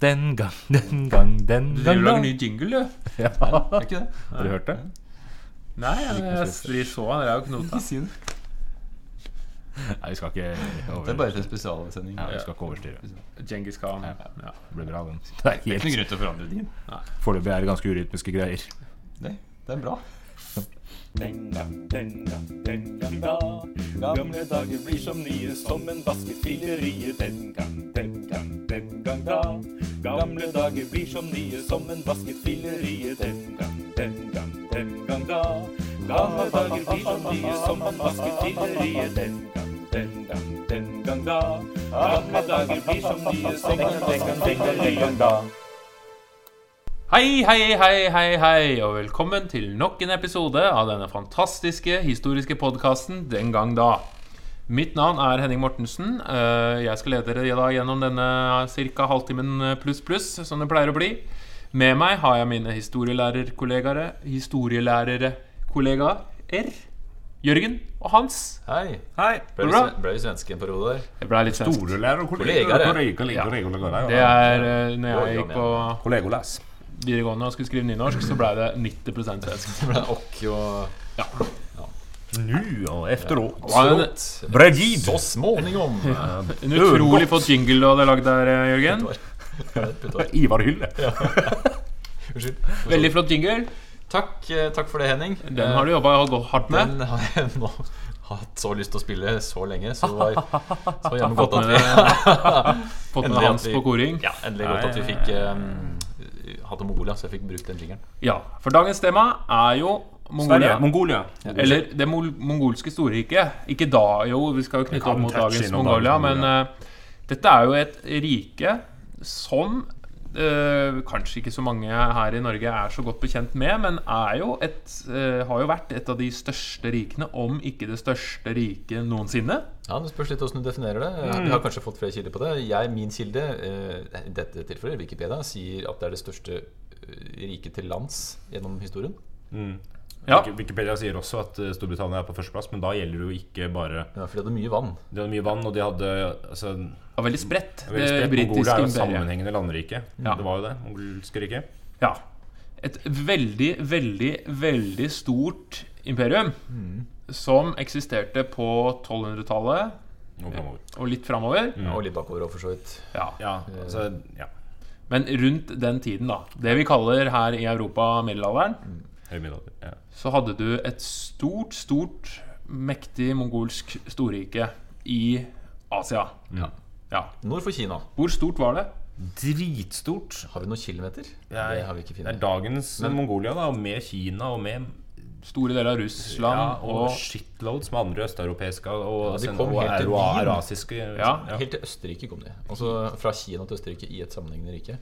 Den gang, den gang, den Du gang driver og lager ny jingle, du. Ja. Er ikke det? Har du hørt det? Nei, jeg, jeg, jeg så han. Er jo knota. si det. Nei, vi skal ikke over... Det er bare til en spesialsending. ja, vi skal ikke overstyre. Djengis Khan. Ja. Ja. Det blir bra, den. Det er ikke noen grunn til å forandre din. Foreløpig er det ganske urytmiske greier. Nei, det er bra. Den gang, den gang, den gang da. Gamle dager blir som nye, som en filleriet. Den gang, den gang, den gang da. Gamle dager blir som nye, som en vasket filleriet. Den gang, den gang, den gang da. Gamle dager blir som nye, som en vasket filleriet. Den gang, den gang, den gang da. Gamle dager blir som nye, som en vasket filleriet. da. Hei, hei, hei, hei, hei, og velkommen til nok en episode av denne fantastiske historiske podkasten Den gang da. Mitt navn er Henning Mortensen. Eh, Jeg skal lede dere da gjennom denne ca. halvtimen pluss pluss, som det pleier å bli. Med meg har jeg mine historielærerkollegaer Historielærere-kollegaer. Jørgen og Hans. Hei. Hei. Ble du, bra? ble du svensk en periode der? Jeg ble litt svensk. Storelærer og Kollegaer, ja. kollegaer. Det er eh, når jeg gikk på Kollegolas. videregående og skulle skrive nynorsk, så ble det 90 svensk. Det ble okk og Nu og efteråt. Ja, en, Bredvid. Så småningom. en utrolig flott jingle du hadde lagd der, eh, Jørgen. Ivar Hylle. Veldig flott jingle. Takk, eh, takk for det, Henning. Den har du jobba hardt med. Den har jeg nå hatt så lyst til å spille så lenge, så det var så hjemme godt at vi fått med Hans på koring. Ja, endelig godt at vi fikk um, hatt om Mongolia, så jeg fikk brukt den jingeren. Ja, for dagens tema er jo Mongolia. Mongolia. Eller det mongolske storriket. Ikke da, jo, vi skal jo knytte opp mot dagens Mongolia, men eh, dette er jo et rike som uh, kanskje ikke så mange her i Norge er så godt bekjent med, men er jo et, uh, har jo vært et av de største rikene, om ikke det største riket noensinne. Ja, Det spørs litt hvordan du definerer det. Mm. Vi har kanskje fått flere kilder på det. Jeg, Min kilde, i dette tilfellet Wikipedia, sier at det er det største riket til lands gjennom historien. Ja. Wikipedia sier også at eh, Storbritannia er på førsteplass, men da gjelder det jo ikke bare Ja, for de hadde mye vann. De hadde mye vann, og de hadde altså, var veldig spredt, veldig det spredt. britiske Mongolia er jo imperiet. sammenhengende landrike. Ja. Det var jo det. Mongolske riket. Ja. Et veldig, veldig, veldig stort imperium som eksisterte på 1200-tallet Og og litt framover. Mm. og litt bakover òg, for så vidt. Ja. Ja, altså, ja. Men rundt den tiden, da, det vi kaller her i Europa middelalderen, Høy middelalder. Ja. så hadde du et stort, stort, mektig mongolsk storrike i Asia. Ja. Ja. Nord for Kina. Hvor stort var det? Dritstort. Har vi noen kilometer? Det er, det har vi ikke det er dagens dagens Mongolia, da, med Kina og med Store deler av Russland ja, og, og shitloads med andre østeuropeiske og, Ja, og eurasiske Ja. Helt til Østerrike kom de. Altså fra Kina til Østerrike i et sammenhengende rike.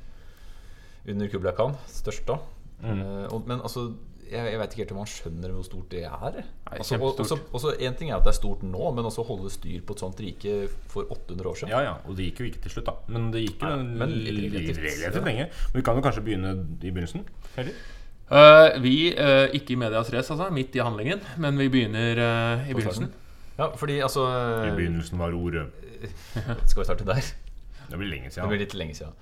Under Kublai Khan, størst da. Mm. Eh, og, men altså jeg, jeg vet ikke helt om man skjønner hvor stort det er. Nei, Altså, og, også, også En ting er at det er stort nå, men også holde styr på et sånt rike for 800 år siden. Ja, ja, og det gikk jo ikke til slutt, da. Men det gikk jo Nei, men relativt. lenge. Men vi kan jo kanskje begynne i begynnelsen? Eh, Vi, uh, ikke i medias race, altså, midt i handlingen, men vi begynner uh, i På begynnelsen. starten. Ja, fordi altså I begynnelsen var ordet Skal vi starte der? Det blir lenge Det blir litt lenge siden.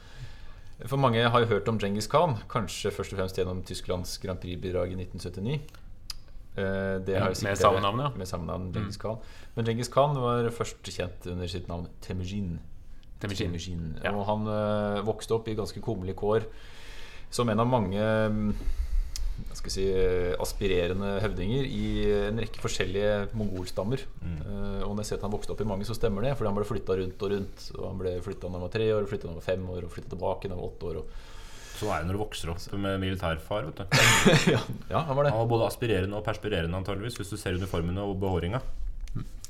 For mange har jo hørt om Djengis Khan, kanskje først og fremst gjennom Tysklands Grand Prix-bidrag i 1979. Eh, Det har Med samme navn, ja. Med samme navn, Djengis Khan. Men Djengis Khan var først kjent under sitt navn Temujin. Temujin. Temujin. Ja. Og han eh, vokste opp i ganske kummerlige kår som en av mange mm, skal si, eh, aspirerende høvdinger i en rekke forskjellige mongolstammer. Eh, og når jeg ser at han vokste opp i mange, så stemmer det. Fordi han ble flytta rundt og rundt. Og han ble flytta da han var tre år, flytta da han var fem år, og flytta tilbake da han var åtte år. Og Sånn er det når du vokser opp med militærfar. vet du ja, ja, han var det. Han var både aspirerende og perspirerende, antageligvis hvis du ser uniformene og behåringa.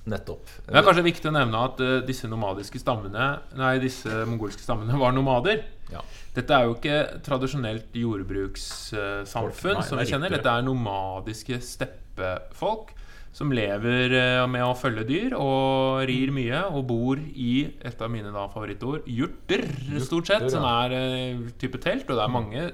Nettopp. Det er kanskje viktig å nevne at eh, disse nomadiske stammene Nei, disse mongolske stammene var nomader. Ja. Dette er jo ikke tradisjonelt jordbrukssamfunn som vi er kjenner. Dette er nomadiske steppefolk som lever eh, med å følge dyr og rir mye og bor i et av mine da favorittord jurter, stort sett, som er uh, type telt. Og det er mange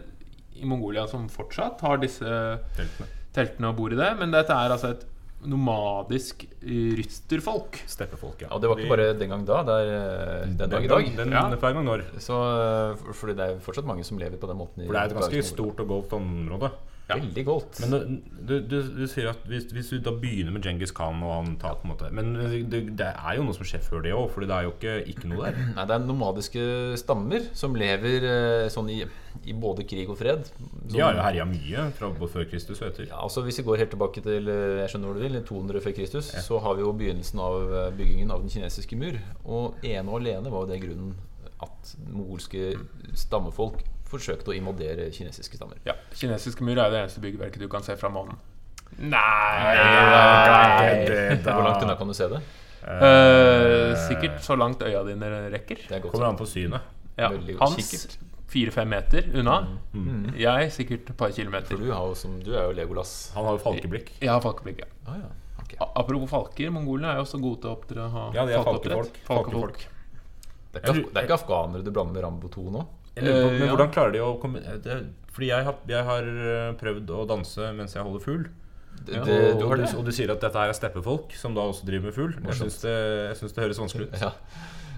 i Mongolia som fortsatt har disse Teltene. teltene og bor i det. Men dette er altså et nomadisk rytterfolk. Steppefolk, ja. Og det var ikke bare den gang da, det er eh, den dag i dag. Den, Ja. Hver gang når. Så, eh, for- fordi det er fortsatt mange som lever på den måten. For det er et ganske stort og goldt område. Veldig godt. Men du, du, du sier at hvis, hvis du da begynner med Genghis Khan og han tar på en måte Men det, det er jo noe som skjer før det òg, for det er jo ikke, ikke noe der. Nei, det er nomadiske stammer som lever eh, sånn i, i både krig og fred. Som, De har jo herja mye fra før Kristus og etter. Ja, altså Hvis vi går helt tilbake til eh, jeg skjønner hvor du vil, 200 før Kristus, så har vi jo begynnelsen av eh, byggingen av den kinesiske mur. Og ene og alene var jo det grunnen at mogolske stammefolk forsøkte å invadere kinesiske stammer. Ja, Kinesiske mur er det eneste byggverket du kan se fra månen. Nei, Hvor langt unna kan du se det? Eh, sikkert så langt øya dine rekker. Det er godt Kommer an på synet. Ja, Hans fire-fem meter unna. Jeg sikkert et par kilometer. For du, har jo som, du er jo Legolas. Han har jo falkeblikk. Jeg har falkeblikk, ja. Ah, ja. Okay. Apropos falker, mongolene er jo også gode til å oppdra ha Ja, de er falkeoppdrett. falkefolk. Falkefolk. Det, er ikke, af- det er ikke afghanere du blander med Rambo 2 nå? På, Eh, men ja. hvordan klarer de å komme det, Fordi jeg har, jeg har eh, prøvd å danse mens jeg holder fugl. Ja. og, du har du, det? og du sier at dette her er steppefolk, som da også driver med fugl. Jeg syns det, synes det høres vanskelig ut. Ja.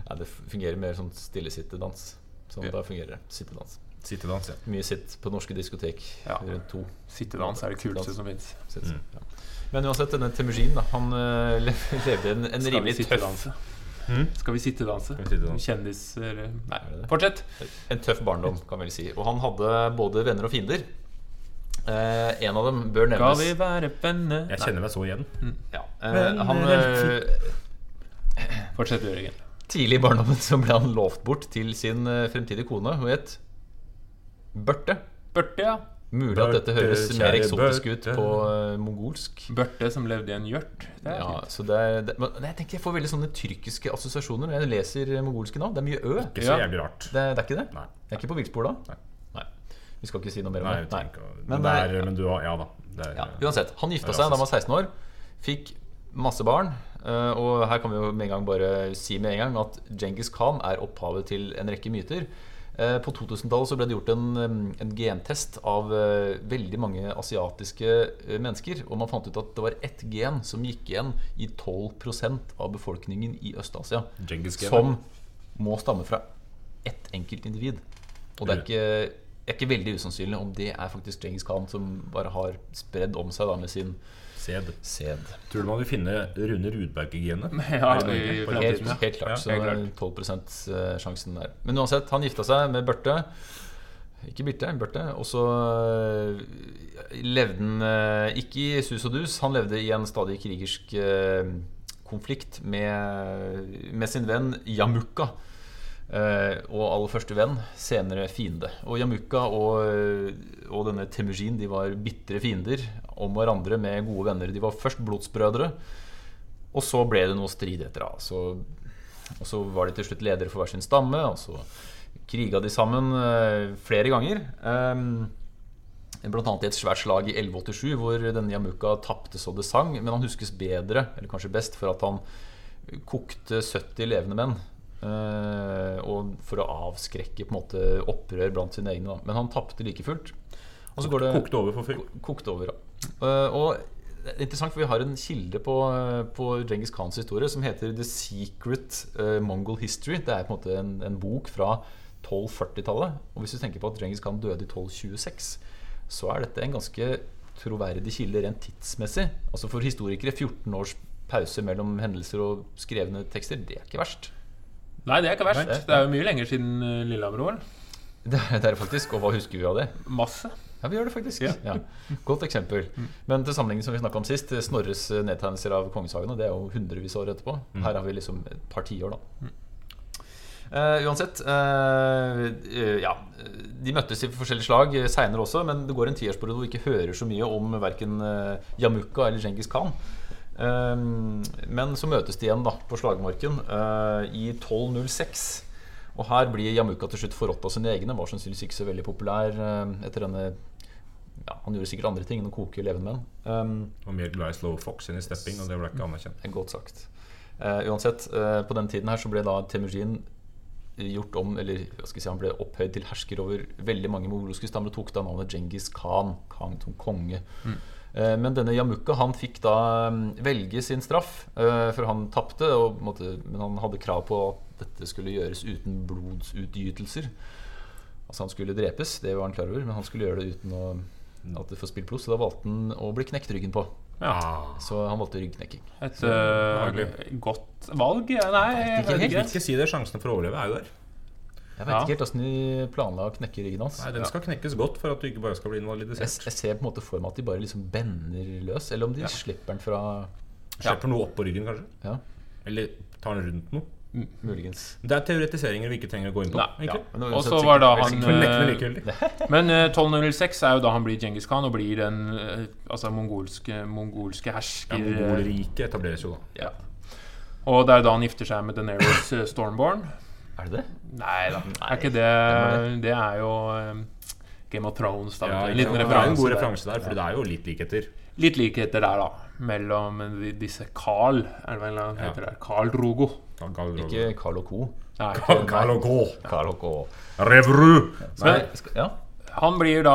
ja, det fungerer mer sånn stillesittedans. Sånn Ja. da fungerer det. Sittedans. Sittedans, ja. Mye sitt på norske diskotek Ja. rundt to. Sittedans er det kuleste som fins. Mm. ja. Men uansett, denne Temujin da, han eh, le- levde en, en rimelig tøff? Mm. Skal vi sittedanse? sittedanse? Kjendiser Nei, Er det det? fortsett. En tøff barndom, kan vi vel si. Og han hadde både venner og fiender. Eh, en av dem bør nevnes. Skal vi være venner Jeg kjenner meg så igjen. Ja, eh, han, eh, Fortsett, Jørgen. tidlig i barndommen så ble han lovt bort til sin eh, fremtidige kone. Hun het Børte. Børte, ja. Mulig at dette høres mer eksotisk ut på uh, mongolsk. Børte som levde i en gjørt. Det er Ja, fint. så det er, det, men jeg tenker jeg får veldig sånne tyrkiske assosiasjoner når jeg leser eh, mongolske navn. Det er mye ø. Ikke så Ja. jævlig rart. Det, det er ikke det? Nei. Jeg er ikke på villspor da? Nei. Nei. Vi skal ikke si noe mer om det. Nei. Men men, det det er, er- men du har Ja da. Det er, Ja, uansett, Han gifta seg da han var 16 år. Fikk masse barn. eh, Og her kan vi jo med en gang bare si med en gang at Genghis Khan er opphavet til en rekke myter. Eh, På 2000-tallet så ble det gjort en, en gentest av eh, veldig mange asiatiske eh, mennesker. Og man fant ut at det var ett gen som gikk igjen i 12% av befolkningen i Øst-Asia. Som må stamme fra ett enkelt individ. Og det er ikke, er ikke veldig usannsynlig om det er faktisk Genghis Khan som bare har spredd om seg da med sin Sæd. sæd. Tror du man vil finne Rune Rudberg-genet? Ja, Helt, helt klart. Ja, helt er 12% sjansen der. Men uansett, han gifta seg med Børte. Ikke Birte, Børte. Og så øh, levde han øh, ikke i sus og dus. Han levde i en stadig krigersk konflikt med, med sin venn Jamukka. Eh, og aller første venn, senere fiende. Og Jamukka og, og denne Temujin de var bitre fiender om hverandre med gode venner. De var først blodsbrødre, og så ble det noe stridigheter. da. Så og så var de til slutt ledere for hver sin stamme, og så kriga de sammen eh, flere ganger. Um, Blant annet i et svært slag i 1187, hvor denne Yamuka tapte så det sang. Men han huskes bedre, eller kanskje best, for at han kokte 70 levende menn. eh, og for å avskrekke på en måte opprør blant sine egne. Men han tapte like fullt. Og så går det Kokte over for fyr. Ko- Kokt over, ja. Eh, og det er interessant, for vi har en kilde på, på Genghis Khans historie som heter The Secret eh, Mongol History. Det er på en måte en, en bok fra 1240-tallet. Og hvis du tenker på at Genghis Khan døde i 1226, så er dette en ganske troverdig kilde rent tidsmessig. Altså For historikere 14 års pause mellom hendelser og skrevne tekster, det er ikke verst. Nei, det er ikke verst. Det er jo mye lenger siden eh, Lillehammer-OL. Det er det er det faktisk. Og hva husker vi av det? Masse. Ja, vi gjør det faktisk. Ja. Ja. Godt eksempel. Men til sammenligning som vi snakket om sist, Snorres eh, nedtegnelser av kongesagene, det er jo hundrevis av år etterpå. Her har vi liksom et par tiår, da. Uh, uansett uh, uh, Ja. De møttes i forskjellige slag seinere også, men det går en tiårsperiode hvor vi ikke hører så mye om verken Yamuka eller Genghis Khan. Men så møtes de igjen da på slagmarken i 1206. Og her blir Yamuka til slutt forrådt av sine egne. Var sannsynligvis ikke så veldig populær eh, etter denne ja, Han gjorde sikkert andre ting enn å koke levende menn. Um, Og mer glad i slow fox enn i stepping, og det ble ikke anerkjent. er godt sagt. Uh, uansett, uh, på den tiden her så ble da Temujin gjort om Eller hva skal jeg si, han ble opphøyd til hersker over veldig mange mongolske stammer og tok da navnet Genghis Khan. Khan som konge. Mm. Men denne Yamuka han fikk da mm, velge sin straff, for han tapte. Men han hadde krav på at dette skulle gjøres uten blodsutgytelser. Altså han skulle drepes, det var han klar over, men han skulle gjøre det uten å, at det får spilt blod. Så da valgte han å bli knekt ryggen på. Ja. Så han valgte ryggknekking. Et øh, godt valg? Nei, Nei, jeg vet ikke. Ikke si det, sjansene for å overleve er jo der. Jeg vet Ja. ikke helt åssen de planla å knekke ryggen hans. Nei, Den skal knekkes godt for at du ikke bare skal bli invalidisert. jeg ser på en måte for meg at de bare liksom bender løs, eller om de Ja. slipper den fra Slipper noe opp på ryggen, kanskje. Ja, Eller tar den rundt noe. Muligens. Det er teoretiseringer vi ikke trenger å gå inn på. Men Og så var da han Men likegyldig. Men øh, 1206 er jo da han blir Djengis Khan og blir den øh, altså mongolske, mongolske Ja, hersker. Mongolriket etableres jo da. Ja. Og det er da han gifter seg med Daenerys øh, Stormborn. Er det det? Nei da, Nei, er ikke det Det er jo Game of Thrones. Da, Ja, en liten er en referanse god der. referanse der, for det er jo litt likheter. Litt likheter der, da. Mellom disse Carl Er det hva han Ja. heter der, Carl Drogo. Ikke Carl og Co. Gal og gå. Carl og Co. Revru! Nei, skal, ja. Han blir da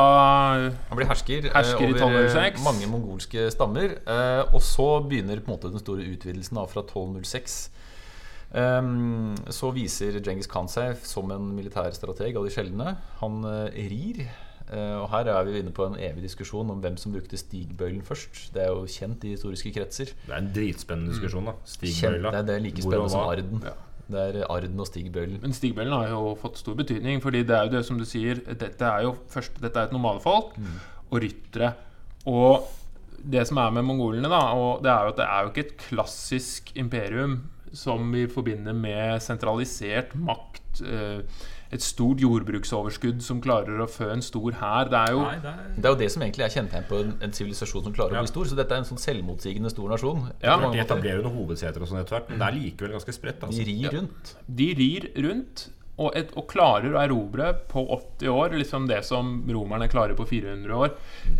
Han blir hersker, eh, Hersker i over eh, 1206. mange mongolske stammer. eh, og så begynner på en måte den store utvidelsen da, fra 1206. Ehm, så viser Djengis Khan seg som en militærstrateg av de sjeldne. Han rir. Eh, og her er vi inne på en evig diskusjon om hvem som brukte stigbøylen først. Det er jo kjent i historiske kretser. Det er en dritspennende diskusjon, da. Stigbøyla. det, er, det er like spennende som arden. Ja. Det er arden og stigbøylen. Men stigbøylen har jo fått stor betydning, fordi det er jo det som du sier Dette er jo først Dette er et normalfolk og ryttere. Og det som er med mongolene, da, og det er jo at det er jo ikke et klassisk imperium som vi forbinder med sentralisert makt. eh, Et stort jordbruksoverskudd som klarer å fø en stor hær. Det er jo Nei, det er Det er jo det som egentlig er kjennetegn på en en sivilisasjon som klarer Ja. å bli stor. Så dette er en sånn selvmotsigende stor nasjon. Ja, De etablerer jo noen hovedseter og sånn etter hvert, men det er likevel ganske spredt. De Altså. rir rundt. De rir rundt og, et, og klarer å erobre på 80 år liksom det som romerne klarer på 400 år,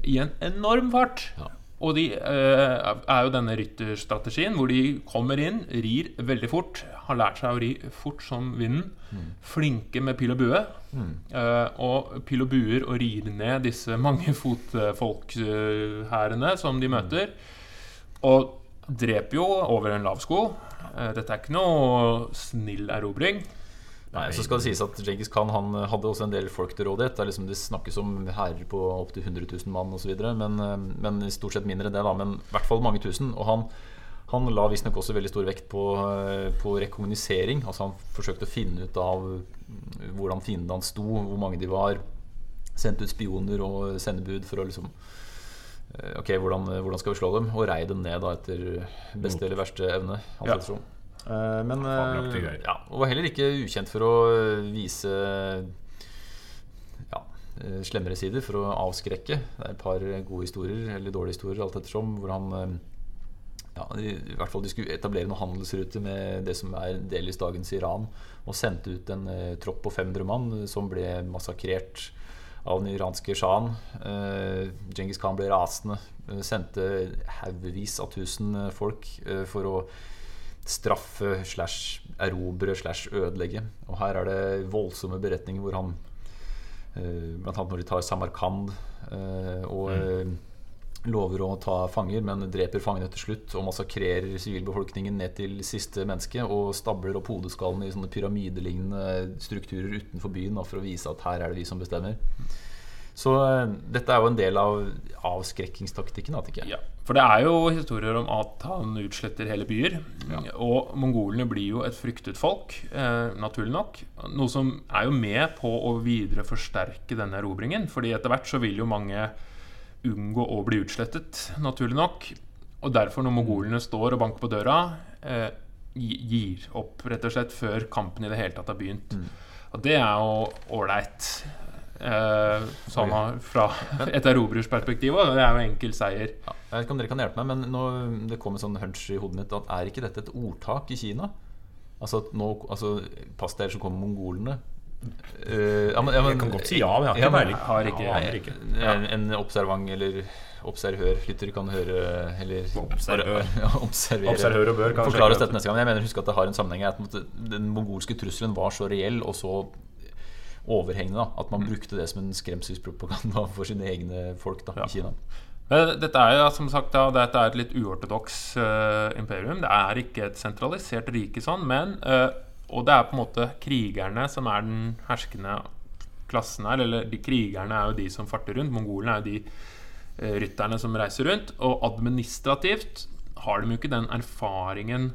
i en enorm fart. Ja. Og de eh, er jo denne rytterstrategien hvor de kommer inn, rir veldig fort, har lært seg å ri fort som vinden. Flinke med pil og bue. Eh, og pil og buer og rir ned disse mange fotfolkhærene som de møter. Og dreper jo over en lav sko. Uh, dette er ikke noe snill erobring. Nei, så skal det sies at Djengis Khan han hadde også en del folk til rådighet. Det, er liksom, det snakkes om hærer på opptil 100 000 mann osv. Men, eh, men stort sett mindre enn det. da Men i hvert fall mange tusen. Og han, han la visstnok også veldig stor vekt på, eh, på rekognosering. Altså han forsøkte å finne ut av mm, hvordan fiendene hans sto, hvor mange de var. Sendte ut spioner og sendebud for å liksom eh, Ok, hvordan, hvordan skal vi slå dem? Og rei dem ned da etter beste eller verste evne. Ja. Eh, Men eh, ja, og var heller ikke ukjent for å eh, vise ja, eh, slemmere sider for å avskrekke. Det er et par gode historier, eller dårlige historier, alt ettersom, hvor han eh, ja, i hvert fall de skulle etablere noen handelsruter med det som er delvis dagens Iran, og sendte ut en eh, tropp på 500 mann eh, som ble massakrert av den iranske sjahen. Eh, Djengis Khan ble rasende, eh, sendte haugevis av tusen eh, folk eh, for å straffe slash erobre slash ødelegge. Og her er det voldsomme beretninger hvor han eh, Blant annet når de tar Samarkand eh, og eh, lover å ta fanger, men dreper fangene til slutt og massakrerer sivilbefolkningen ned til siste menneske og stabler opp hodeskallene i sånne pyramidelignende strukturer utenfor byen for å vise at her er det vi som bestemmer. Så eh, dette er jo en del av avskrekkingstaktikken. Ja, for det er jo historier om at han utsletter hele byer. Og mongolene blir jo et fryktet folk, eh, naturlig nok. Noe som er jo med på å videre forsterke denne erobringen. Fordi etter hvert så vil jo mange unngå å bli utslettet, naturlig nok. Og derfor, når mongolene står og banker på døra, eh, gir opp rett og slett før kampen i det hele tatt har begynt. Og det er jo ålreit. Eh, sånn fra et erobrersperspektiv, Og det er jo enkel seier. Ja, jeg vet ikke om dere kan hjelpe meg, men nå, det kom en sånn hunch i hodet mitt at er ikke dette et ordtak i Kina? Altså, nå, altså Pass dere, så kommer mongolene. Eh, ja, men, ja, men, Jeg kan godt si ja, men jeg har ikke peiling. Ja, Ja. En, en observant eller observør-lytter kan høre Eller Observør. Observere. Observør og bør kan Forklare oss dette neste gang. Men jeg mener husk at det har en sammenheng at den mongolske trusselen var så reell og så overhengende da, at man brukte det som en skremselspropaganda for sine egne folk da, i Kina. Dette er jo som sagt da, dette er et litt uortodoks uh, imperium. Det er ikke et sentralisert rike sånn, men eh, Og det er på en måte krigerne som er den herskende klassen her. Eller de krigerne er jo de som farter rundt. Mongolene er jo de eh, rytterne som reiser rundt. Og administrativt har de jo ikke den erfaringen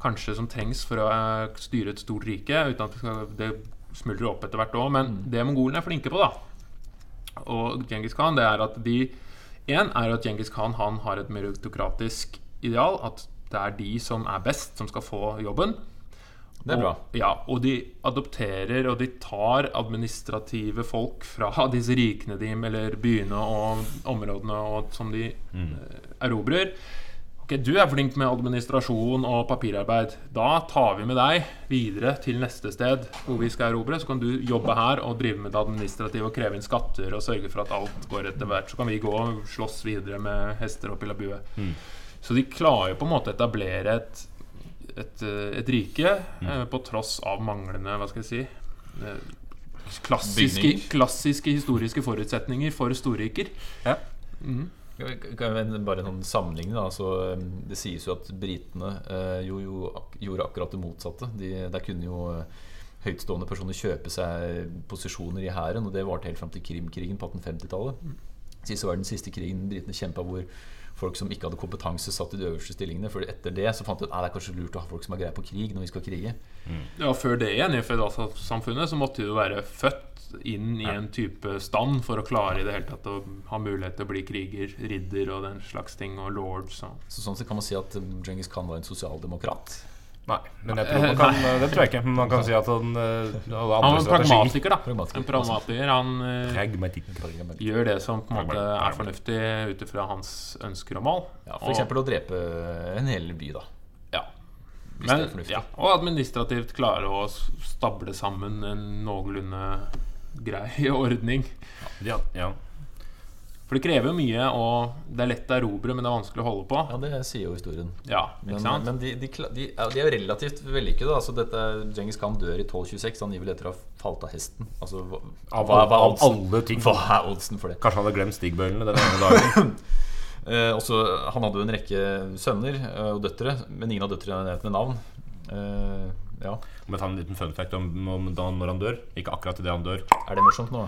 kanskje som trengs for å eh, styre et stort rike, uten at det, smuldrer opp etter hvert òg. Men det mongolene er flinke på, da, og Genghis Khan, det er at de En er at Genghis Khan han har et meritokratisk ideal. At det er de som er best, som skal få jobben. Det er bra. Og, ja, og de adopterer og de tar administrative folk fra disse rikene de, eller byene og områdene og, som de mm. erobrer. Ok, Du er flink med administrasjon og papirarbeid. Da tar vi med deg videre til neste sted hvor vi skal erobre. Så kan du jobbe her og drive med det administrative og kreve inn skatter og sørge for at alt går etter hvert. Så kan vi gå og slåss videre med hester og pilabue. Mm. Så de klarer jo på en måte å etablere et, et, eh, et rike mm. på tross av manglende Hva skal jeg si eh, klassiske, klassiske historiske forutsetninger for storriker. Ja. Kan- kan Bare en sånn sammenligning. Da. Altså, det sies jo at britene eh, jo, jo ak gjorde akkurat det motsatte. De, der kunne jo eh, høytstående personer kjøpe seg posisjoner i hæren, og det varte helt fram til Krimkrigen på 1850-tallet. Siste var den siste krigen britene kjempa hvor folk som ikke hadde kompetanse, satt i de øverste stillingene. For etter det så fant de ut at det er kanskje lurt å ha folk som har greie på krig når vi skal krige. Ja, Før det igjen, i føydalsamfunnet, så måtte du være født inn i en type stand for å klare i det hele tatt å ha mulighet til å bli kriger, ridder og den slags ting, og lords Så. Så sånn sett kan man si at Djengis Khan var en sosialdemokrat. Nei, men jeg tror man kan, det tror jeg ikke. Men man kan si at han eh, Han er en pragmatiker, da. Pragmatiker. En pragmatiker. Han eh, Pragmatikk. gjør det som på en måte er fornuftig ut ifra hans ønsker og mål. Ja, for eksempel å drepe en hel by, da. Ja. Hvis det Men, er fornuftig. ja, og administrativt klare å stable sammen en noenlunde grei ordning. Ja, ja. For det krever jo mye, og det er lett å erobre, men det er vanskelig å holde på. Ja, det sier jo historien. Ja, Men, ikke sant? men de, de, de, de er jo relativt vellykkede. Altså dette, Genghis Khan dør i 1226. Angivelig etter å ha falt av hesten. Altså, hva, Av, hva, hva, av alle ting. hva er oddsen for det? Kanskje han hadde glemt stigbøylene den ene dagen. Eh, også, han hadde jo en rekke sønner eh, og døtre, men ingen av døtrene nevnt med navn. Eh, ja. Om jeg tar en liten fun fact om, om da, når han dør. Ikke akkurat idet han dør. Er det morsomt nå?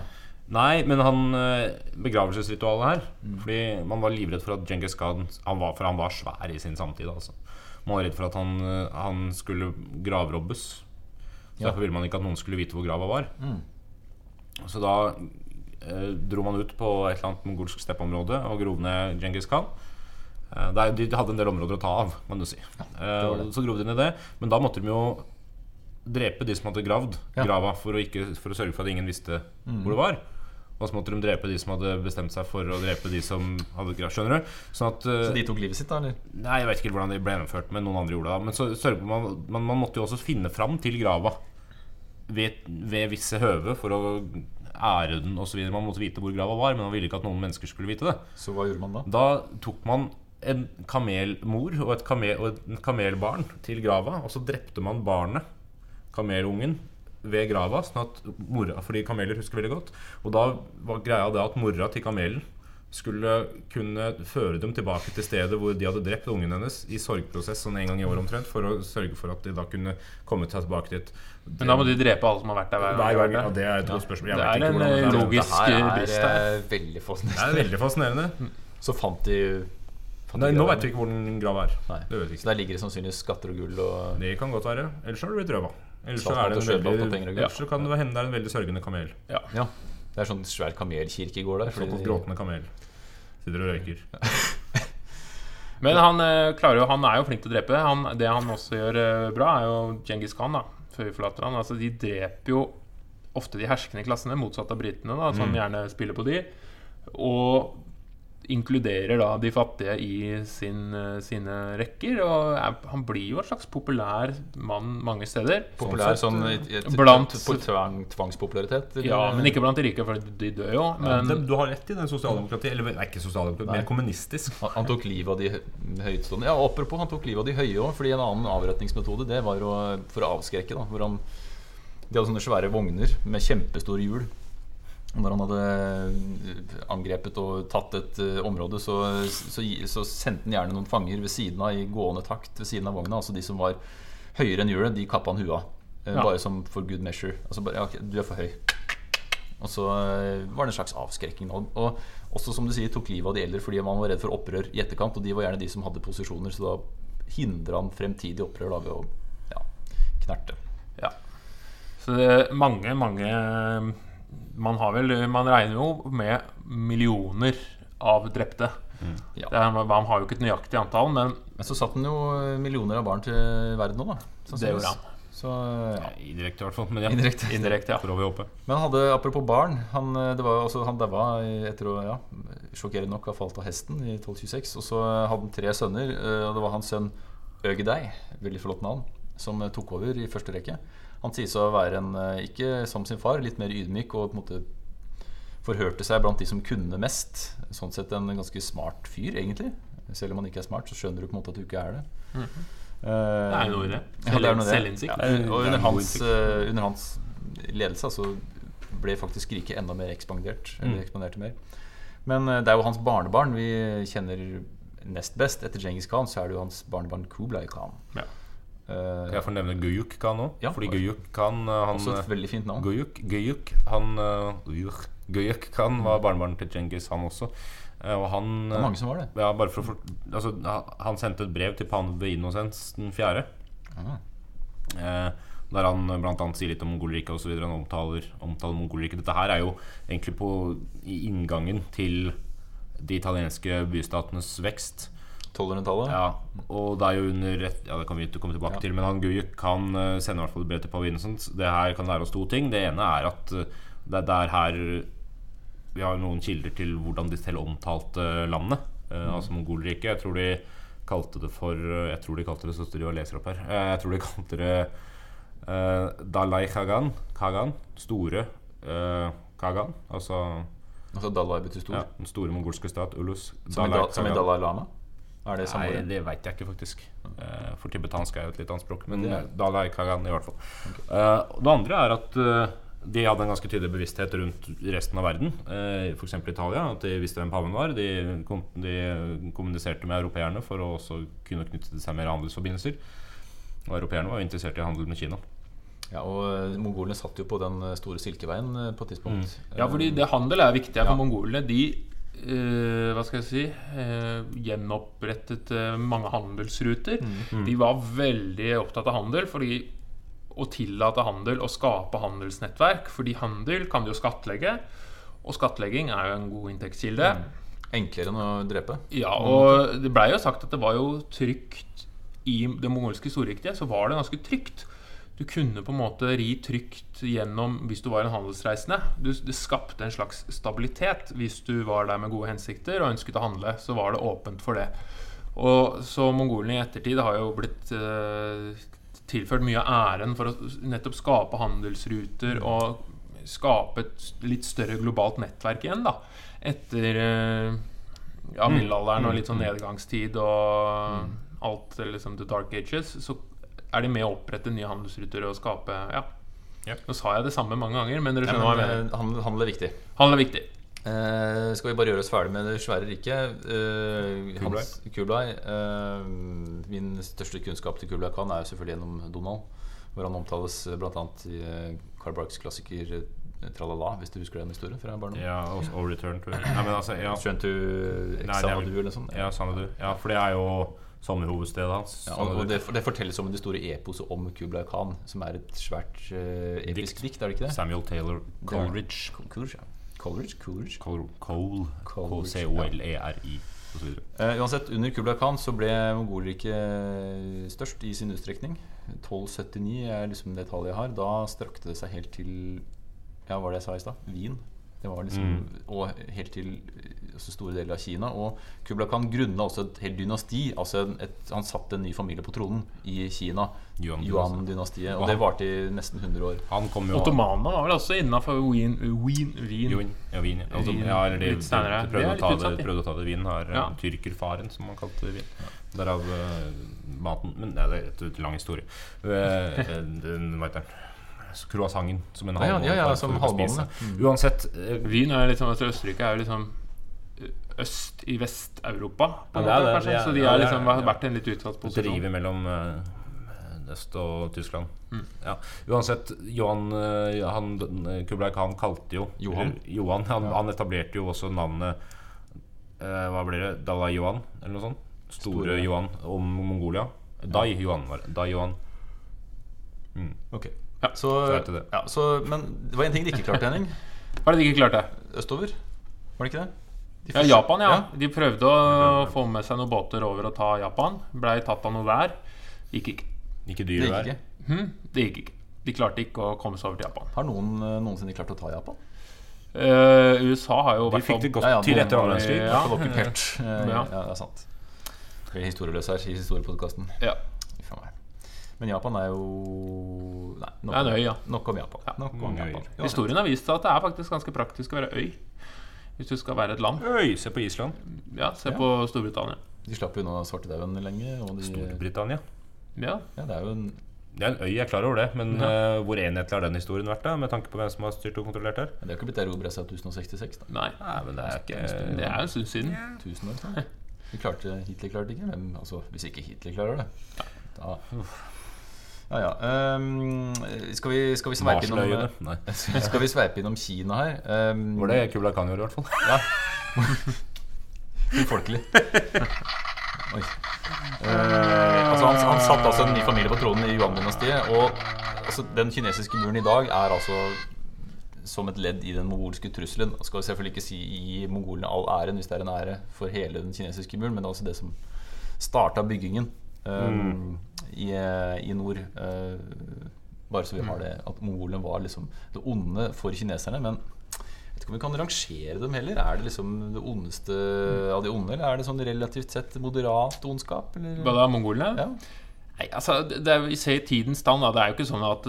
Nei, men han eh, begravelsesritualet her Fordi man var livredd for at Genghis Khan han var, For han var svær i sin samtid. Altså. Man var redd for at han, eh, han skulle gravrobbes. Så Ja. Derfor ville man ikke at noen skulle vite hvor grava var. Så da eh, dro man ut på et eller annet mongolsk steppområde og grov ned Genghis Khan. Eh, der, de hadde en del områder å ta av, kan du si. Ja, det det. så grov de ned det. Men da måtte de jo drepe de som hadde gravd Ja. grava, for å, ikke, for å sørge for at ingen visste hvor det var. Og så måtte de drepe de som hadde bestemt seg for å drepe de som hadde. Skjønner du? Sånn at eh, Så de tok livet sitt, da? eller? Nei, jeg vet ikke hvordan det ble gjennomført, men noen andre gjorde det. Men så man, man, man måtte jo også finne fram til grava ved, ved visse høve for å ære den osv. Man måtte vite hvor grava var, men man ville ikke at noen mennesker skulle vite det. Så hva gjorde man da? Da tok man en kamelmor og et, kamel, og et kamelbarn til grava, og så drepte man barnet, kamelungen, ved grava, sånn at mora, fordi kameler husker veldig godt. Og da var greia det at mora til kamelen skulle kunne føre dem tilbake til stedet hvor de hadde drept ungen hennes, i sorgprosess sånn en gang i året omtrent, for å sørge for at de da kunne komme seg tilbake dit. Men da må de drepe alle som har vært der hver Hver gang. ja, det er et godt spørsmål. Jeg Det er en, det eh, er. logisk- Det her brist er her. eh, veldig Det er veldig fascinerende. Så fant de, Nei, nå vet vi ikke hvor den grava er. Nei. Det vet vi Så der ligger det sannsynligvis skatter og gull og Det kan godt være. Ellers har du blitt røva. Ellers så er det en veldig, ja, så kan det hende det er en veldig sørgende kamel. Ja. Det er sånn svær kamelkirkegård der. fordi Såkalt de- gråtende kamel. Sitter og røyker. Men han, eh, klarer jo, han er jo flink til å drepe. Han, det han også gjør eh, bra, er jo Genghis Khan. da Før vi forlater han altså, De dreper jo ofte de herskende klassene, motsatt av britene, da som gjerne spiller på de. Og inkluderer da de fattige i sin, eh, sine rekker. Og er, han blir jo en slags populær mann mange steder. Populær Sånn sånn i- i- blant- tvang, tvangspopularitet? eller? Ja, men ikke blant de rike, for de dør jo. Men ja, du har rett i den sosialdemokratiet. Eller nei, ikke sosialdemokratiet, mer kommunistisk. Han, han tok livet av de høytstående. Ja, apropos, han tok livet av de høye òg. Fordi en annen avretningsmetode Det var å, for å avskrekke. da Hvor han, De hadde sånne svære vogner med kjempestore hjul. Når han hadde eh, angrepet og tatt et uh, område, så, så, så sendte han gjerne noen fanger ved siden av i gående takt ved siden av vogna. Altså de som var høyere enn hjulet, de kappa han huet av. Uh, Ja. Bare som for good measure. Altså bare, ja, du er for høy. Og så uh, var det en slags avskrekking. Og, og også som du sier, tok livet av de eldre fordi man var redd for opprør i etterkant. Og de var gjerne de som hadde posisjoner, så da hindra han fremtidig opprør da, ved å ja, knerte. Ja. Så det er mange, mange Man har vel Man regner jo med millioner av drepte. Ja. Er, man har jo ikke et nøyaktig antall, men Men så satte han jo millioner av barn til verden nå, da. det gjorde han. Så, ja. Indirekte, i hvert fall. Men ja. Indirekte. Indirekte, ja. Men han hadde, apropos barn Han, eh, det var, altså, han daua etter å ja, sjokkerende nok ha falt av hesten i 1226. Og så hadde han tre sønner. eh, Og det var hans sønn Øgedei, veldig flott navn, som eh, tok over i første rekke. Han sies å være en, eh, ikke som sin far, litt mer ydmyk og på en måte forhørte seg blant de som kunne mest. Sånn sett en ganske smart fyr, egentlig. Selv om han ikke er smart, så skjønner du på en måte at du ikke er det. Mm -hmm. Det er noe i det. Ja, er noe i det. Selvinnsikt. Ja, er- og er under hans, eh, under hans ledelse så ble faktisk riket enda mer ekspandert. Eller Mm. ekspanderte mer. Men eh, det er jo hans barnebarn vi kjenner nest best. Etter Djengis Khan så er det jo hans barnebarn Kublai Khan. Ja. Kan jeg får nevne Guyuk Khan òg? Ja. Fordi Guyuk Khan eh, han, også et veldig fint navn. Guyuk, Guyuk, han uh, Guyuk Khan var barnebarn til Djengis, han også. Uh, og han Det var mange som var det. ja, bare for for, altså, Han sendte et brev til pave Beinosens den fjerde. Ah. Der han annet sier litt om Mongolriket osv. Han omtaler, omtaler Mongolriket. Dette her er jo egentlig på, i inngangen til de italienske bystatenes vekst. 1200-tallet. Ja, og det er jo under Ja, det kan vi komme tilbake Ja. til. Men han Guyuk kan eh, sende i hvert fall brev til pave Innocent. Det her kan lære oss to ting. Det ene er at eh, det er der her vi har noen kilder til hvordan de selv omtalte landet. Eh, Altså Mongolriket. Jeg tror de kalte det for Jeg tror de kalte det Så står de og leser opp her. Jeg tror de kalte det eh, Dalai Kagan. Kagan. Store eh, Kagan. Altså Altså Dalai betyr stor. ja, den store mongolske stat. Ulus. Som, i da, som i Dalai Lama? Er det samme Nei, det veit jeg ikke, faktisk. Uh, For tibetansk er jo et litt annet språk. Men Det er- Dalai Kagan, i hvert fall. Okay. Uh, det andre er at uh, de hadde en ganske tydelig bevissthet rundt resten av verden. Uh, F.eks. Italia. At de visste hvem paven var. De, de kommuniserte med europeerne for å også kunne knytte til seg mer handelsforbindelser. Og europeerne var interessert i handel med Kina. Ja, og eh, Mongolene satt jo på den eh, store silkeveien eh, på et tidspunkt. Mm. Ja, fordi det handel er viktig Ja. for mongolene. De eh, hva skal jeg si uh, gjenopprettet uh, mange handelsruter. Mm. De var veldig opptatt av handel fordi å tillate handel og skape handelsnettverk. Fordi handel kan du jo skattlegge, og skattlegging er jo en god inntektskilde. Enklere enn å drepe. Ja, og det blei jo sagt at det var jo trygt i det mongolske storriktige. Så var det ganske trygt. Du kunne på en måte ri trygt gjennom hvis du var en handelsreisende. Du, det skapte en slags stabilitet hvis du var der med gode hensikter og ønsket å handle. Så var det åpent for det. Og så mongolene i ettertid har jo blitt eh, tilført mye av æren for å nettopp skape handelsruter og skape et litt større globalt nettverk igjen, da. Etter eh, ja, middelalderen og litt sånn nedgangstid og alt liksom the dark ages, så er de med å opprette nye handelsruter og skape Ja. Yep. Nå sa jeg det samme mange ganger, men dere skjønner hva jeg mener. eh, handel, handel er viktig. Handel er viktig. Eh, skal vi bare gjøre oss ferdig med det svære riket? Eh, Kublai. Hans, Kublai eh, min største kunnskap til Kublai Khan er jo selvfølgelig gjennom Donald. Hvor han omtales bl.a. i Carl Karl Barks klassiker eh, Tralala, hvis du husker den historien fra barndommen. Ja, og, og Return to Nei, men altså, ja, Return to Xanadu eller noe sånt. ja, Sanadu. Ja, for det er jo sommerhovedstedet hans. Ja, og det, det fortelles om det store eposet om Kublai Khan, som er et svært uh, episk dikt. er det ikke det? Samuel Taylor Coleridge. Coleridge, ja. Coleridge, Coleridge. Cole, Cole, Coleridge, C-O-L-E-R-I. Eh, uansett, under Kublai Khan så ble Mongolriket størst i sin utstrekning. 1279 er liksom det tallet jeg har. Da strakte det seg helt til Ja, hva var det jeg sa i stad? Wien. Det var liksom, Mm. Og helt til eh, store deler av Kina. Og Kublai Khan grunna også et helt dynasti. Altså et, han satte en ny familie på tronen i Kina. Yuan-dynastiet. Og det varte i nesten 100 år. Han kom jo Ottomanene var vel også innafor Wien, Wien, Wien. Wien. Ja, Wien. ja. Altså, ja, eller de, Litt de, de prøvde, å ta det, prøvde å ta det Wien. Har Ja. tyrkerfaren, som man kalte Wien. Derav uh, maten Men ja, det er et- et lang historie. Uh, den vet jeg. croissanten som en Ja, ja, ja, ja, som halvmåne. spise. Uansett eh, Wien er liksom, altså Østerrike er jo liksom øst i Vest-Europa, Ja, Så de har liksom vært i en litt utsatt posisjon. driver mellom eh, øst og Tyskland. Mm. Ja. Uansett, Johan, eh, han, Kublai Khan kalte jo Johan. Johan han, han etablerte jo også navnet eh, Hva blir det? Dalai Johan, eller noe sånt? Store, Store. Johan om Mongolia. Dai Johan var det. Dai Johan. Ok. Ja, så, så det. ja, så, men det var en ting de ikke klarte, Henning. Hva er det de ikke klarte? Østover. Var det ikke det? Ja, Japan, ja. De prøvde å få med seg noen båter over og ta Japan. Blei tatt av noe vær. Gikk ikke. Ikke Det dyr gikk vær. ikke. Hm, det gikk ikke. De klarte ikke å komme seg over til Japan. Har noen eh, noensinne klart å ta Japan? Eh, USA har jo vært De fikk det godt Ja, ja, til etter annen verdenskrig. Ja. okkupert. Eh, Ja. Ja, det er sant. Vi er historieløse her i historiepodkasten. ja. Men Japan er jo Nei, nok, Det er en øy, ja. nok om Japan. Ja. Nok om Japan. Historien har vist at det er faktisk ganske praktisk å være øy. Hvis du skal være et land. Øy, se på Island. Ja, Se Ja. på Storbritannia. De slapp unna svartedauden lenge. Og de, Storbritannia. Ja, ja, det er jo en Det er en øy, jeg er klar over det. Men Ja. uh, hvor enhetlig har den historien vært, da? Med tanke på hvem som har styrt og kontrollert her? Det har ikke blitt erobra siden 1066. da Nei. Nei, men det er ikke Det er jo en stund siden. 1000 år snart. Klarte, Hitler klarte ikke. Men altså, hvis ikke Hitler klarer det, da Ja ja. Um, skal vi, skal vi sveipe innom. Nei. Skal vi sveipe innom Kina her? Um, Var det Kubla Khan gjorde, i hvert fall? Ja. Ufolkelig. Oi. Uh, altså han, han satt altså en ny familie på tronen i Yuan-dynastiet. Og altså, den kinesiske muren i dag er altså som et ledd i den mongolske trusselen. Jeg skal selvfølgelig ikke si gi mongolene all æren hvis det er en ære for hele den kinesiske muren, men det er altså det som starta byggingen um, i, i nord. Uh, bare så vi har det at mongolene var liksom det onde for kineserne. Men jeg vet ikke om vi kan rangere dem heller. Er det liksom det ondeste av de onde, eller er det sånn relativt sett moderat ondskap? Eller? Hva da, mongolene? Ja. Nei, altså, det, er, Vi ser tidens stand. Da. Det er jo ikke sånn at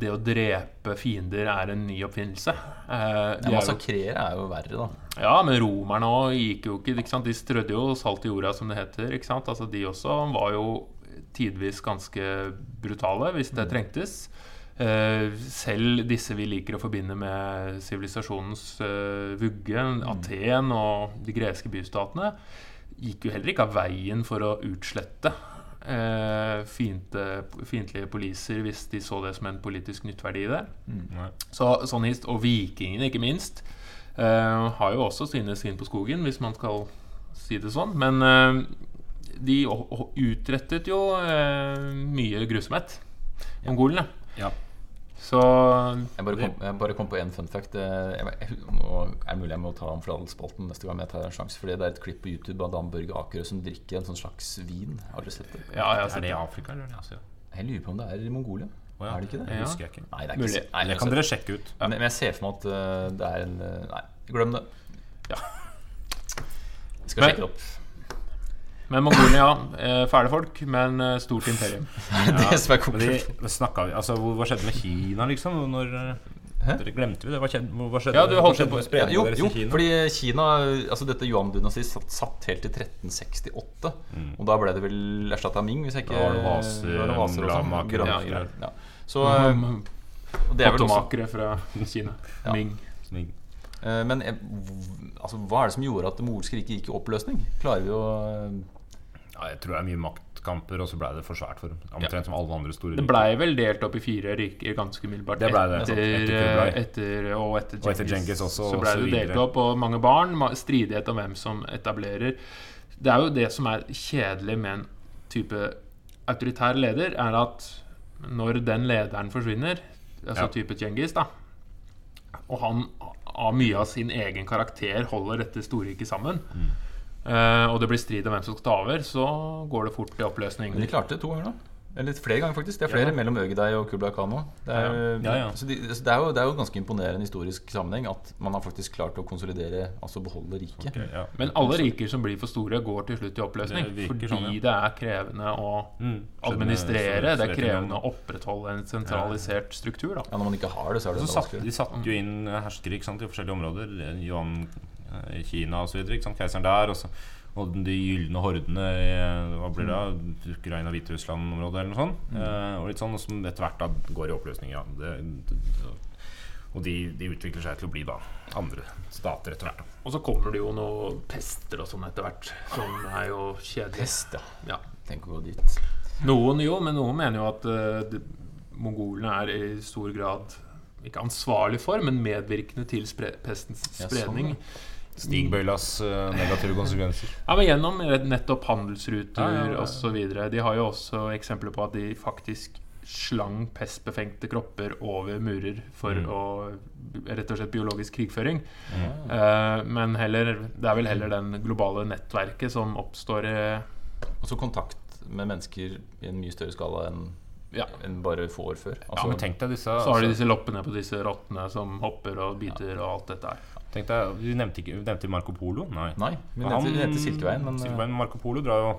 det, å drepe fiender er en ny oppfinnelse. Eh, Ja, er Massakrere er jo verre, da. ja, men romerne òg gikk jo ikke, ikke? De strødde jo salt i jorda, som det heter. Altså, De også var jo tidvis ganske brutale hvis det trengtes. Eh, selv disse vi liker å forbinde med sivilisasjonens eh, vugge, Aten og de greske bystatene, gikk jo heller ikke av veien for å utslette eh, fiendtlige poliser hvis de så det som en politisk nyttverdi i det. Mm. Så, sånn hist, og vikingene, ikke minst, eh, har jo også sine skinn på skogen, hvis man skal si det sånn. Men eh, de utrettet jo eh, mye grusomhet, mongolene. Ja. Så Jeg bare kom, jeg bare kom på én fun fact. Eh, Jeg, jeg, er det mulig jeg må ta om fladelspalten neste gang jeg tar en sjanse. Fordi det er et klipp på YouTube av Dan Børge Akerø som drikker en sånn slags vin. Har du sett det? ja, jeg har Er sett det i. Afrika, eller er i Asia? Jeg lurer på om det er i Mongolia. Oh, ja. Er det ikke det? Det Ja. husker jeg ikke. Nei, det er ikke Nei, Det kan dere sjekke ut. men, men jeg ser for meg at eh, det er en eh, Nei, glem det. Ja. Jeg skal Men- sjekke det opp. Men Mongolia, ja. eh, Fæle folk, men eh, stort imperium. det som er konklusjonen. vi Altså, hva skjedde med Kina, liksom? Når eh, Hæ? Dere glemte vi det? Hva skjedde, hva skjedde, Ja, du hva holdt skjedde på- Ja, jo, jo, fordi Kina Altså dette Yuan-dynastiet satt, satt helt til 1368. Og da ble det vel erstatta Ming, hvis jeg ikke Da var det vaser, var det vaser og sånn. greier. ja. Så og det er vel også fra Kina. Ja. Ming. Eh, Men altså, hva er det som gjorde at det morske riket gikk i oppløsning? Klarer vi å Ja, jeg tror det er mye maktkamper, og så ble det for svært for dem. Omtrent som alle andre store Det blei vel delt opp i fire riker ganske umiddelbart Det ble det, etter, etter etter, og etter Og etter Genghis også, Så blei ble det delt opp, og mange barn. Stridighet om hvem som etablerer. Det er jo det som er kjedelig med en type autoritær leder, er at når den lederen forsvinner, altså Ja. type Genghis, da, og han av mye av sin egen karakter holder dette storriket sammen, Mm. Eh, og det blir strid om hvem som skal ta over, så går det fort i oppløsning. Men de klarte det to ganger, da. Eller flere ganger, faktisk. Det er flere Ja. mellom Øgedei og Kublai Kano. Det er, Ja, ja. Så de, så det, er jo, det er jo ganske imponerende historisk sammenheng at man har faktisk klart å konsolidere, altså beholde riket. Okay, ja. Men alle riker som blir for store, går til slutt i oppløsning. Det Fordi sånn, ja. det er krevende å Mm. administrere. Det er krevende å opprettholde en sentralisert struktur. Da. Ja, Når man ikke har det, så er det Så satt, de satte jo inn herskere sant, i forskjellige områder. Yuan, eh, Kina osv. Keiseren der. Og så, og de gylne hordene i hva blir det, da? Ukraina, Hviterussland-området eller noe sånt. Eh, og litt sånn, og som etter hvert da går i oppløsning. Ja. Det, det, og de, de utvikler seg til å bli da andre stater etter hvert. Og så kommer det jo noe pester og sånn etter hvert, som er jo kjedelig. Pest, ja. Ja. Tenk å gå dit. Noen jo, men noen mener jo at uh, de, mongolene er i stor grad ikke ansvarlig for, men medvirkende til spre pestens Ja, sånn, spredning. Stigbøylas eh, negative konsekvenser. Ja, men Gjennom nettopp handelsruter Ja, ja, ja. osv. De har jo også eksempler på at de faktisk slang pestbefengte kropper over murer for Mm. å Rett og slett biologisk krigføring. Eh, men heller, det er vel heller den globale nettverket som oppstår eh, Og så kontakt med mennesker i en mye større skala enn Ja. enn bare få år før. Ja, Altså, men tenk deg disse Så har de altså, disse loppene på disse rottene som hopper og biter og alt dette her. Tenk deg, Vi nevnte ikke nevnte Marco Polo. Nei. Nei, vi nevnte, han, nevnte Silkeveien, men eh, Silkeveien, Marco Polo drar jo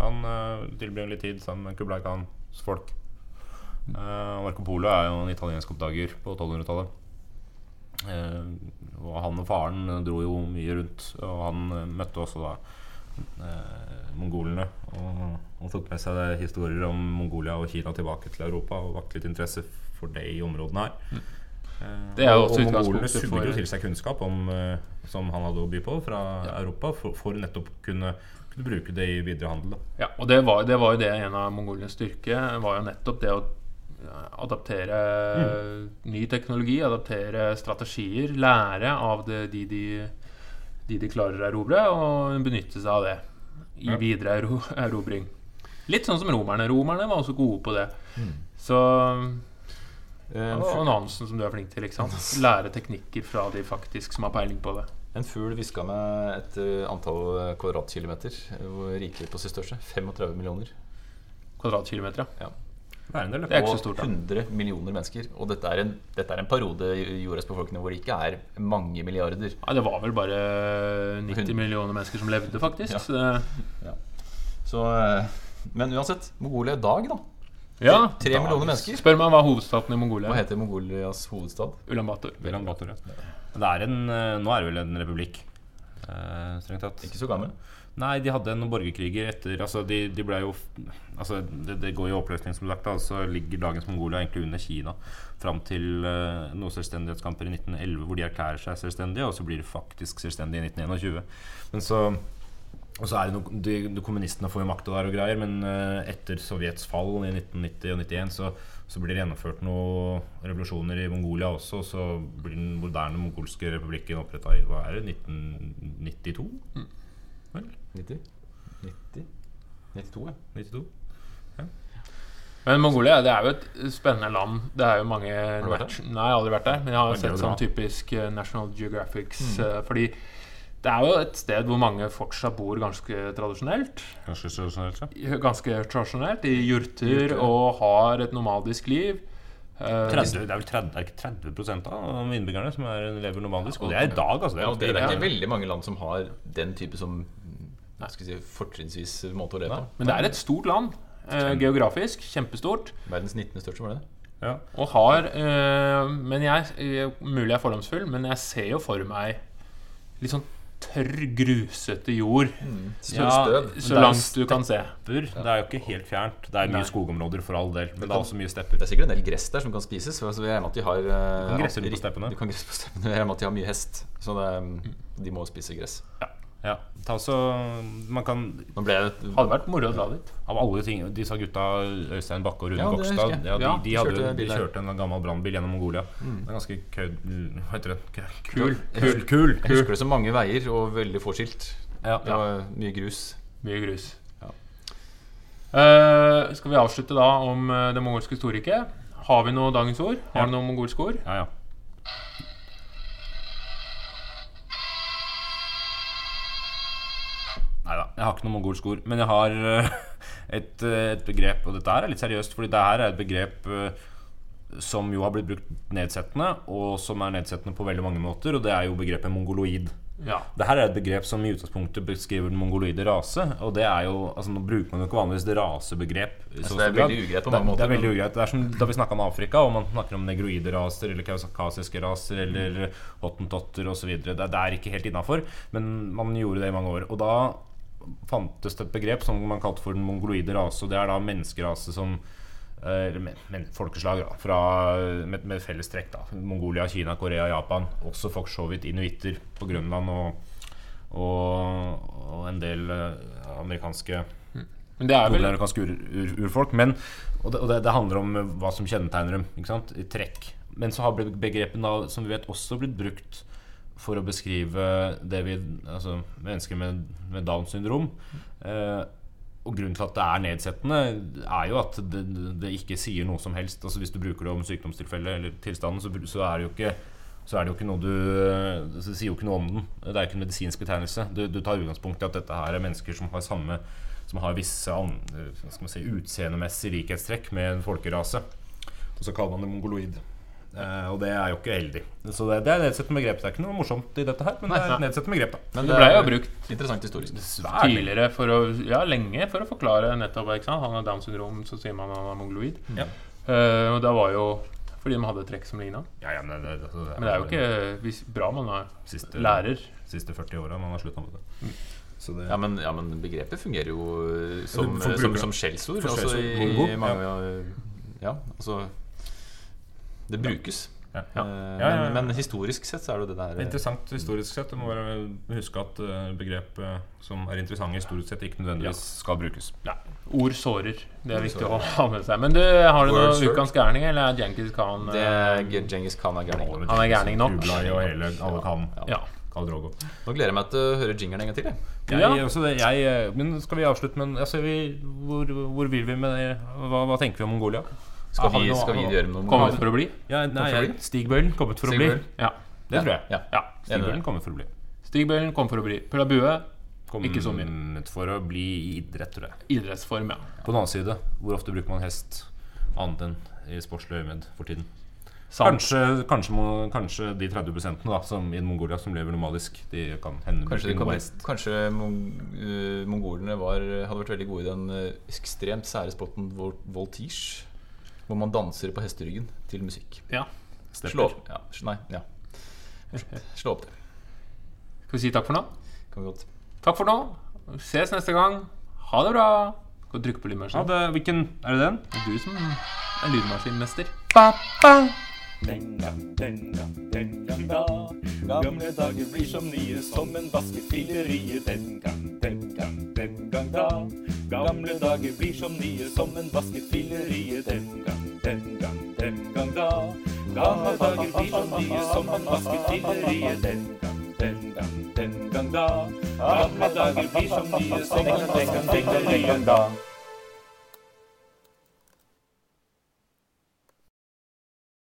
Han uh, tilbringer litt tid sammen med Kublai Khans folk. Uh, Marco Polo er jo en italiensk oppdager på 1200-tallet. Uh, og han og faren eh, dro jo mye rundt, og han eh, møtte også da eh, mongolene. Og, og tok med seg historier om Mongolia og Kina tilbake til Europa, og vakte litt interesse for det i områdene her. Eh, Mm. Det er jo og, også og mongolene suger jo til seg kunnskap om, eh, som han hadde å by på fra Europa, for, for nettopp kunne, kunne bruke det i videre handel. Ja, og det var, det var jo det en av mongolenes styrke var jo nettopp det å adaptere adaptere ny teknologi, adaptere strategier, lære av det, de, de, de de klarer å erobre, og benytte seg av det i Ja. videre erobring. Litt sånn som romerne. Romerne var også gode på det. Så eh, en, Og Nansen, som du er flink til. ikke sant? Lære teknikker fra de faktisk som har peiling på det. en fugl hviska med et eh, antall eh, kvadratkilometer eh, hvor riket på sitt største. 35 millioner. Kvadratkilometer, ja. Det er en del, Det er ikke så stort, da. 100 millioner mennesker. Og dette er en, dette er en periode i jordas befolkning hvor det ikke er mange milliarder. Nei, det var vel bare 90 100. millioner mennesker som levde, faktisk. Ja. Så ja. Så, men uansett, Mongolia i dag, da. Ja. Tre millioner mennesker. Spør meg hva hovedstaden i Mongolia Hva er. heter Mongolias hovedstad? Ulan Bator. Ulan Bator, ja. Men Det er en, eh, nå er det vel en republikk, eh, strengt tatt. Ikke så gammel. Nei, de hadde noen borgerkriger etter Altså, de, de ble jo Altså, det, det går i oppløsning, som sagt. da Så ligger dagens Mongolia egentlig under Kina fram til eh, noen selvstendighetskamper i 1911 hvor de erklærer seg selvstendige, og så blir de faktisk selvstendige i 1921. Men så og så er det noe, de, de Kommunistene får jo makta der og greier, men eh, etter Sovjets fall i 1990 og 1991 så, så blir det gjennomført noen revolusjoner i Mongolia også. og Så blir den moderne mongolske republikken oppretta i hva er det, 1992? Vel? 90? 90? 92, ja. 92? ja. Men Mongolia det er jo et spennende land. Det er jo mange Har du vært der? Nei, jeg har aldri vært der. Men jeg har sett sånn typisk eh, National Geographics. Mm. Fordi det er jo et sted hvor mange fortsatt bor ganske tradisjonelt. Ganske tradisjonelt ja. Ganske tradisjonelt I jurter Jurter, og har et nomadisk liv. Eh, 30, det er vel 30, er 30 av innbyggerne som er, lever nomadisk. Og det er i dag, altså. Det er, Ja, det, det er ikke veldig mange land som har den type som si, fortrinnsvis måte å leve på. Men det er et stort land. eh, geografisk. Kjempestort. Verdens 19. største, var det det? ja. Og har eh, Men jeg eh, Mulig jeg er fordomsfull, men jeg ser jo for meg litt sånn tørr, grusete jord. Sølvstøv. Så er langt du kan se. Det er jo ikke helt fjernt. Det er Nei. mye skogområder for all del, men det kan- er også mye stepper. Det er sikkert en del gress der som kan spises. Så vi jeg regner med at de har Du kan gresse på steppene. Du kan gresse på steppene. Vi regner med at de har mye hest, så det, de må spise gress. Ja. Ta så, man kan Nå ble det Hadde vært moro å dra dit. Av alle ting Disse gutta, Øystein Bakke og Rune Ja, Gokstad, ja, de, Ja, de, de hadde, kjørte de kjørte en gammel brannbil gjennom Mongolia. Det er ganske kød... Hva heter det? Kø- Kul. Kul, kul, Jeg husker det som mange veier og veldig få skilt. Ja. Det var mye grus. Mye grus. Ja. Uh, skal vi avslutte da om eh, det mongolske storriket? Har vi noe dagens ord? Har Ja. du noe mongolsk ord? ja, ja. Nei da, jeg har ikke noe mongolsk ord. Men jeg har eh, et, eh, et begrep, og dette her er litt seriøst, fordi det her er et begrep eh, som jo har blitt brukt nedsettende, og som er nedsettende på veldig mange måter, og det er jo begrepet mongoloid. Ja. Det her er et begrep som i utgangspunktet beskriver den mongoloide rase. Og det er jo, altså Nå bruker man jo ikke vanligvis det rasebegrep. så Altså, det er veldig ugreit på mange måter, Det er veldig ugreit. Det er som da vi snakka om Afrika, og man snakker om negroide raser eller kaukasiske raser eller hottentotter osv. Det, det er ikke helt innafor, men man gjorde det i mange år. Og da fantes det et begrep som man kalte for den mongoloide rase. Og det er da menneskerase som eh, eller men, men, folkeslag da, fra, med, med felles trekk. da Mongolia, Kina, Korea, Japan. Også for så vidt inuitter på Grønland og, og, og en del eh, amerikanske Men det er vel nordamerikanske ur, ur, urfolk. Men, og det, og det, det handler om eh, hva som kjennetegner dem. I trekk. Men så har be- begrepet da, som vi vet også blitt brukt for å beskrive det vi, altså mennesker med, med Downs syndrom. Eh, og grunnen til at det er nedsettende, er jo at det, det ikke sier noe som helst. Altså Hvis du bruker det om sykdomstilfellet eller tilstanden, så, så er det jo ikke så er det jo ikke noe du Det sier jo ikke noe om den. Det er ikke en medisinsk betegnelse. Du, du tar utgangspunkt i at dette her er mennesker som har samme Som har visse si, utseendemessige likhetstrekk med en folkerase. Og så kaller man det mongoloid. Eh, og det er jo ikke heldig. Så det, det er et nedsettende begrep. Det er ikke noe morsomt i dette her, men det er et nedsettende begrep. da. Men Det ble jo brukt Interessant historisk. Svært. tidligere for å Ja, lenge for å forklare nettopp ikke sant? Han har Downs syndrom, så sier man han er mongoloid. Ja. Uh, og det var jo fordi de hadde trekk som ligna. Ja, ja, men, det, det, Men det er jo ikke hvis, bra man er siste, lærer. siste 40 åra man har slutta med det. Så det Ja men, ja, men begrepet fungerer jo eh, som, folk som, som skjellsord. Altså, i, i mange, ja, altså Det brukes. Ja. Eh, Ja, ja, ja. Men, men historisk sett så er det jo det der er interessant historisk sett. Du må bare huske at eh, begrep eh, som er interessante historisk sett, ikke nødvendigvis skal brukes. Ja. Ord sårer. Det er viktig å ha med seg. Men du, har du noe Words ukas gærning, eller er Djengis Khan Det eh, er Genghis Khan er gærning. Han er gærning nok. Kublai og hele alle kan. Ja. Nå gleder jeg meg til å høre jingeren en gang til. Jeg. Jeg, Ja. også det, jeg, eh, men skal vi avslutte med altså, vi, hvor, hvor vil vi med det? Hva, hva tenker vi om Mongolia? Skal, vi skal vi gjøre noe Kommet for å bli? Ja, nei, for å jeg, Stigbøylen kommet for å bli. Ja. Det tror jeg. Ja. ja. Stigbøylen kommet for å bli. Stigbøylen kom for å bli. Pella Bue kom Ikke så mye. for å bli i idrett, tror jeg. idrettsform, ja. På den annen side, hvor ofte bruker man hest annet enn i sportslig øyemed for tiden? Kanskje, kanskje, må- kanskje de 30% da, som i Mongolia som lever nomadisk, de kan hende Kanskje, kan, kanskje mong, uh, mongolene var, hadde vært veldig gode i den uh, ekstremt sære spotten vol voltige, hvor man danser på hesteryggen til musikk. Ja. Slå opp. Ja, nei, ja. Slå opp det. Skal vi si takk for nå? Kan vi godt. Takk for nå. Ses neste gang. Ha det bra. Skal du trykke på Ja, lydmaskinen? det, hvilken Er det den? Det er du som er lydmaskinmester. Den gang, den gang, den gang da. Gamle dager blir som nye, som en vaskefillerie. Den gang, den gang, den gang da. Gamle dager blir som nye, som en vasket filleriet. Den gang, den gang, den gang da. Gamle dager blir som nye, som en vasket filleriet. Den gang, den gang, den gang da. Gamle dager blir som nye, som en vasket filleriet. Da.